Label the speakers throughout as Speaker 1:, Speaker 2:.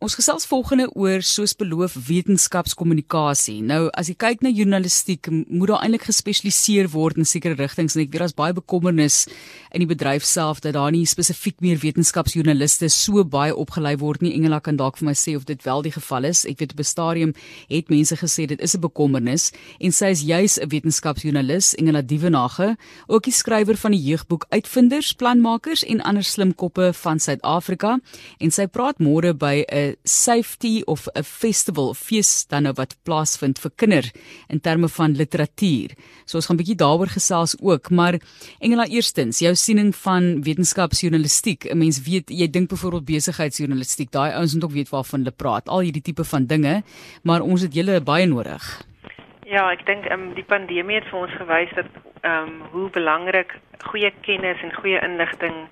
Speaker 1: ons gesels volgende oor soos beloof wetenskapskommunikasie. Nou as jy kyk na journalistiek, moet daar eintlik gespesialiseer word in sekere rigtings en ek weet daar's baie bekommernis in die bedryf self dat daar nie spesifiek meer wetenskapsjoernaliste so baie opgelei word nie. Engela kan dalk vir my sê of dit wel die geval is. Ek weet op 'n stadium het mense gesê dit is 'n bekommernis en sy is juis 'n wetenskapsjoernalis, Engela Dievenage, ook die skrywer van die jeugboek Uitvinders, Planmakers en ander slim koppe van Suid-Afrika en sy praat môre by 'n safety of 'n festival fees dan nou wat plaasvind vir kinder in terme van literatuur. So ons gaan 'n bietjie daaroor gesels ook, maar Engela eerstens, jou siening van wetenskapsjournalistiek. 'n Mens weet jy dink byvoorbeeld besigheidsjournalistiek, daai ouens moet ook weet waarvan hulle praat, al hierdie tipe van dinge, maar ons het julle baie nodig.
Speaker 2: Ja, ek dink ehm um, die pandemie het vir ons gewys dat ehm um, hoe belangrik goeie kennis en goeie inligting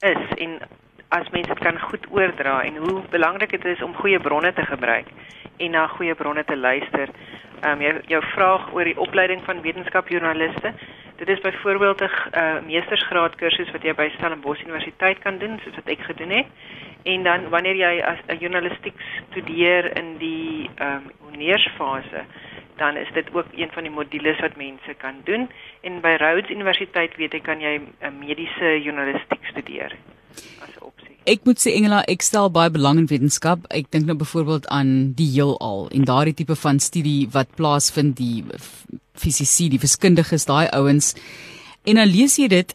Speaker 2: is en as mense dit kan goed oordra en hoe belangrik dit is om goeie bronne te gebruik en na goeie bronne te luister. Ehm um, jou jou vraag oor die opleiding van wetenskapjoernaliste. Dit is byvoorbeeld 'n uh, meestersgraad kursus wat jy by Stellenbosch Universiteit kan doen, soos wat ek gedoen het. En dan wanneer jy as 'n journalistiek studeer in die ehm um, honeursfase, dan is dit ook een van die modules wat mense kan doen. En by Rhodes Universiteit weet ek kan jy 'n uh, mediese journalistiek studeer as 'n opsie.
Speaker 1: Ek moet sê Engela, ek stel baie belang in wetenskap. Ek dink nou byvoorbeeld aan die heelal en daardie tipe van studie wat plaasvind die fisici, die wiskundiges, daai ouens En dan lees jy dit,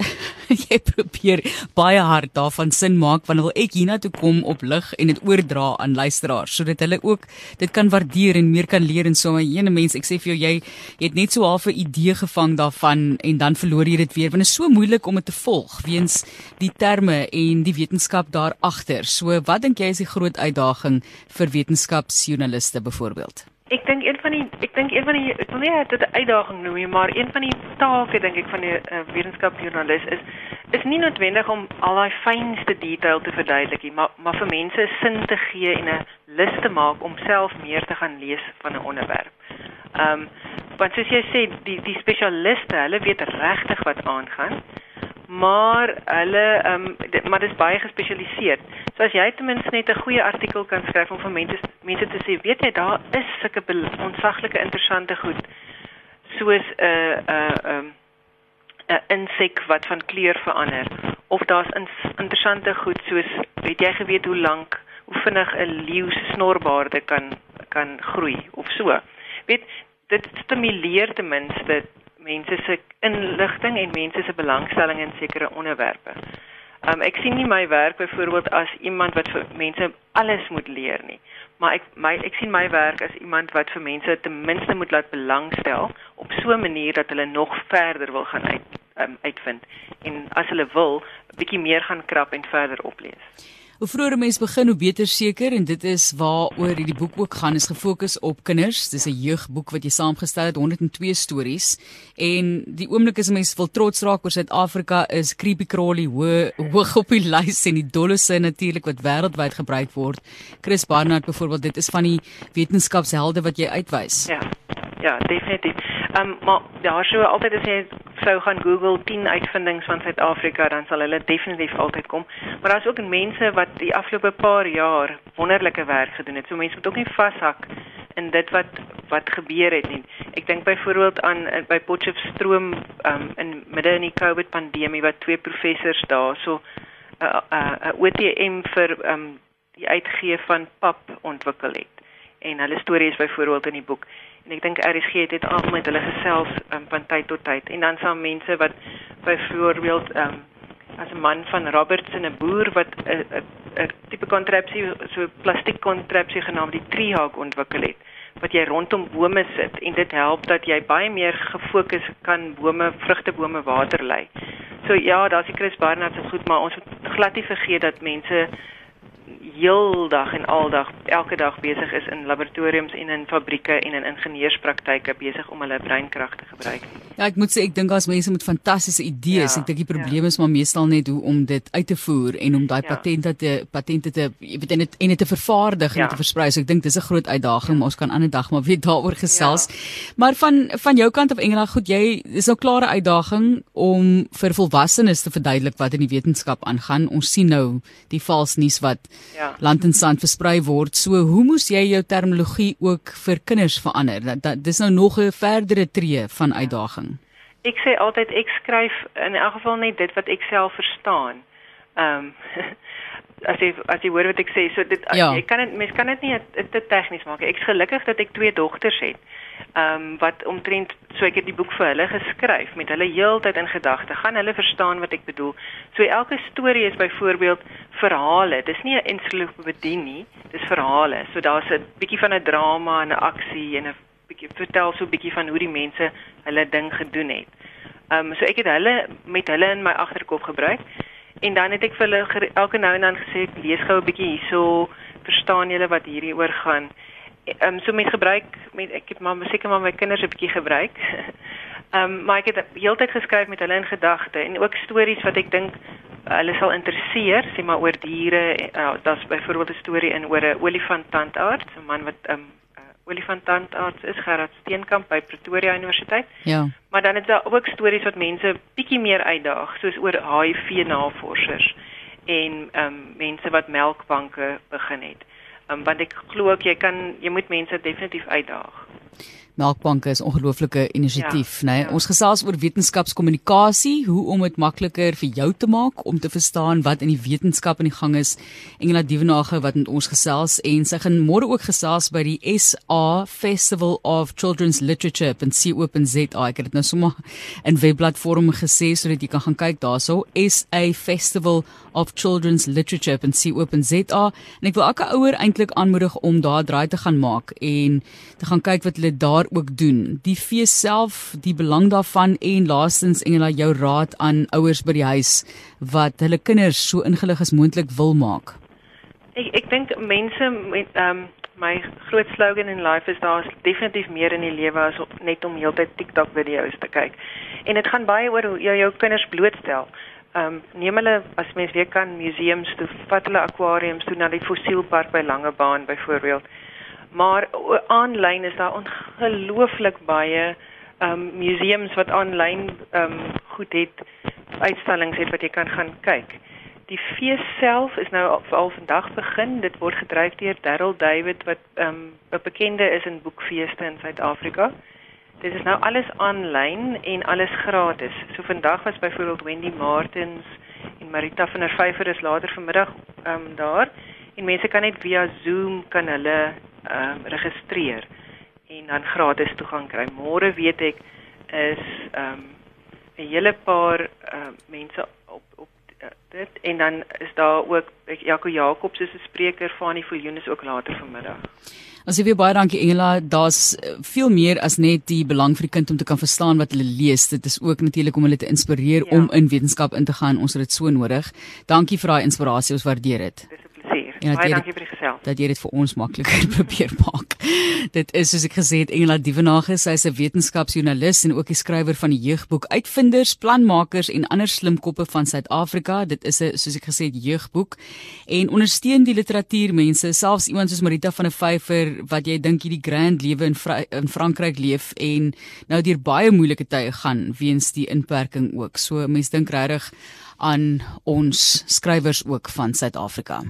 Speaker 1: jy probeer baie hard daarvan sin maak wanneer wil ek hiernatoe kom op lig en dit oordra aan luisteraars sodat hulle ook dit kan waardeer en meer kan leer en so 'n ene mens ek sê vir jou jy jy het net so half 'n idee gevang daarvan en dan verloor jy dit weer want dit is so moeilik om dit te volg weens die terme en die wetenskap daar agter. So wat dink jy is die groot uitdaging vir wetenskapsjoernaliste byvoorbeeld?
Speaker 2: Een van die ek dink een van die ek wil nie dit 'n uitdaging noem nie, maar een van die take dink ek van die uh, wetenskapsjoernalis is is nie noodwendig om al daai fynste detail te verduidelik nie, maar maar vir mense sin te gee en 'n lys te maak om self meer te gaan lees van 'n onderwerp. Ehm um, want soos jy sê, die die spesialiste, hulle weet regtig wat aangaan maar hulle ehm um, maar dit is baie gespesialiseer. So as jy ten minste net 'n goeie artikel kan skryf om vir mense mense te sê, weet jy daar is sulke onsaglike interessante goed soos 'n uh, 'n uh, 'n um, 'n insek wat van kleur verander of daar's in, interessante goed soos weet jy geweet hoe lank hoe vinnig 'n leeu se snorbaarde kan kan groei of so. Weet dit stimuleer ten minste mense se inligting en mense se belangstelling in sekere onderwerpe. Um ek sien nie my werk byvoorbeeld as iemand wat vir mense alles moet leer nie, maar ek my ek sien my werk as iemand wat vir mense ten minste moet laat belangstel op so 'n manier dat hulle nog verder wil gaan uit um, uitvind en as hulle wil 'n bietjie meer gaan krap en verder oplees.
Speaker 1: Hoe vroeër mense begin, hoe beter seker en dit is waaroor hierdie boek ook gaan is gefokus op kinders. Dis 'n jeugboek wat jy saamgestel het 102 stories en die oomblik is mense wil trots raak oor Suid-Afrika is Creepy Crawly hoog op die lys en die dollose natuurlik wat wêreldwyd gebruik word. Chris Barnard byvoorbeeld, dit is van die wetenskapshelde wat jy uitwys.
Speaker 2: Ja. Ja, definitief. Ehm um, maar daar sou altyd as jy sou gaan Google 10 uitvindings van Suid-Afrika, dan sal hulle definitief altyd kom. Maar daar's ook mense wat die afgelope paar jaar wonderlike werk gedoen het. So mense moet ook nie vashak in dit wat wat gebeur het nie. Ek dink byvoorbeeld aan eh, by Potchefstroom um, in midde in die COVID pandemie wat twee professors daar so 'n uh, 'n uh, uh, OTM vir um, die uitgee van pap ontwikkel het. En hulle storie is byvoorbeeld in die boek en ek dink RSG het dit al met hulle gesels um, van tyd tot tyd en dan sal mense wat byvoorbeeld um, as 'n man van Roberts en 'n boer wat 'n 'n tipe kontrapsie so plastiek kontrapsie genaamd die treehawk ontwikkel het wat jy rondom bome sit en dit help dat jy baie meer gefokus kan bome vrugtebome water lei. So ja, daar's die Chris Barnard se goed, maar ons moet glad nie vergeet dat mense heeldag en aldag elke dag besig is in laboratoriums en in fabrieke en in ingenieurspraktyke besig om hulle breinkrag te gebruik.
Speaker 1: Ja, ek moet sê ek dink as mense met fantastiese idees, ja, ek dink die probleem ja. is maar meestal net hoe om dit uit te voer en om daai ja. patente te patente te jy weet en dit en dit te vervaardig ja. en te versprei. So ek dink dis 'n groot uitdaging, ja. maar ons kan ander dag maar weer daaroor gesels. Ja. Maar van van jou kant af Engela, goed, jy is nou klare uitdaging om vir volwassenes te verduidelik wat in die wetenskap aangaan. Ons sien nou die vals nuus wat ja
Speaker 2: ja.
Speaker 1: land en sand versprei word. So hoe moes jy jou terminologie ook vir kinders verander? Dat, dat dis nou nog 'n verdere tree van uitdaging.
Speaker 2: Ek sê altyd ek skryf in elk geval net dit wat ek self verstaan. Ehm um, as jy as jy hoor wat ek sê, so dit
Speaker 1: ja.
Speaker 2: ek kan dit mens kan dit nie te tegnies maak. Ek's gelukkig dat ek twee dogters het ehm um, wat omtrent so ek het die boek vir hulle geskryf met hulle heeltyd in gedagte. Gaan hulle verstaan wat ek bedoel? So elke storie is byvoorbeeld verhale. Dis nie 'n ensiklopedie nie, dis verhale. So daar's 'n bietjie van 'n drama en 'n aksie en 'n bietjie vertel so 'n bietjie van hoe die mense hulle ding gedoen het. Ehm um, so ek het hulle met hulle in my agterkop gebruik en dan het ek vir hulle elke nou en dan gesê ek lees gou 'n bietjie hierso, verstaan julle wat hierdie oor gaan? ehm um, so met gebruik met ek het maar seker maar my kinders 'n bietjie gebruik. Ehm um, maar ek het heeltyd geskryf met hulle in gedagte en ook stories wat ek dink hulle sal interesseer, sê maar oor diere. Uh, Daar's byvoorbeeld 'n storie in oor 'n olifanttandarts, 'n man wat ehm um, uh, olifanttandarts is Gerard Steenkamp by Pretoria Universiteit.
Speaker 1: Ja.
Speaker 2: Maar dan is daar ook stories wat mense bietjie meer uitdaag, soos oor HIV navorsers en ehm um, mense wat melkbanke begin het um, want ek glo ook jy kan jy moet mense definitief uitdaag.
Speaker 1: Melkbanke is 'n ongelooflike inisiatief, ja, né? Nee? Ja. Ons gesels oor wetenskapskommunikasie, hoe om dit makliker vir jou te maak om te verstaan wat in die wetenskap aan die gang is. Engela Dievenage wat met ons gesels en sy gaan môre ook gesels by die SA Festival of Children's Literature in COPNZA. Ek het dit nou sommer in webplatform gesê sodat jy kan gaan kyk daarso. SA Festival of Children's Literature in COPNZA. En ek wil elke ouer eintlik aanmoedig om daar draai te gaan maak en te gaan kyk wat hulle daar daar ook doen. Die fees self, die belang daarvan en laastens Engela jou raad aan ouers by die huis wat hulle kinders so ingelig as moontlik wil maak.
Speaker 2: Ek ek dink mense met ehm um, my groot slogan in life is daar's definitief meer in die lewe as op, net om heeltyd TikTok video's te kyk. En dit gaan baie oor hoe jy jou kinders blootstel. Ehm um, neem hulle as mens weer kan museums toe, vat hulle akwariums toe na die fossielpark by Langebaan byvoorbeeld. Maar aanlyn is daar ongelooflik baie ehm um, museums wat aanlyn ehm um, goed het uitstallings het wat jy kan gaan kyk. Die fees self is nou al vandag begin. Dit word gedryf deur Darryl David wat ehm um, 'n bekende is in boekfeeste in Suid-Afrika. Dit is nou alles aanlyn en alles gratis. So vandag was byvoorbeeld Wendy Martins en Marita van der Vyver is later vanmiddag ehm um, daar en mense kan net via Zoom kan hulle ehm um, registreer en dan gratis toegang kry. Môre weet ek is ehm um, 'n hele paar ehm uh, mense op op uh, dit en dan is daar ook Jaco Jacobs is 'n spreker van die Viljoen is ook later vanmiddag.
Speaker 1: As jy weer baie dankie Engela, daar's eh, veel meer as net die belang vir die kind om te kan verstaan wat hulle lees. Dit is ook natuurlik om hulle te inspireer ja. om in wetenskap in te gaan. Ons het dit so nodig. Dankie vir daai inspirasie. Ons waardeer dit.
Speaker 2: Dis En baie dankie vir die gesel.
Speaker 1: Dat jy dit vir ons makliker probeer maak. dit is soos ek gesê het Engela Dievenage, sy is 'n wetenskapsjoernalis en ook die skrywer van die jeugboek Uitvinders, Planmakers en ander slimkoppe van Suid-Afrika. Dit is 'n soos ek gesê het jeugboek en ondersteun die literatuurmense, selfs iemand soos Marita van der Vyver wat jy dink hierdie grand lewe in Fra in Frankryk leef en nou deur baie moeilike tye gaan weens die inperking ook. So mense dink regtig aan ons skrywers ook van Suid-Afrika.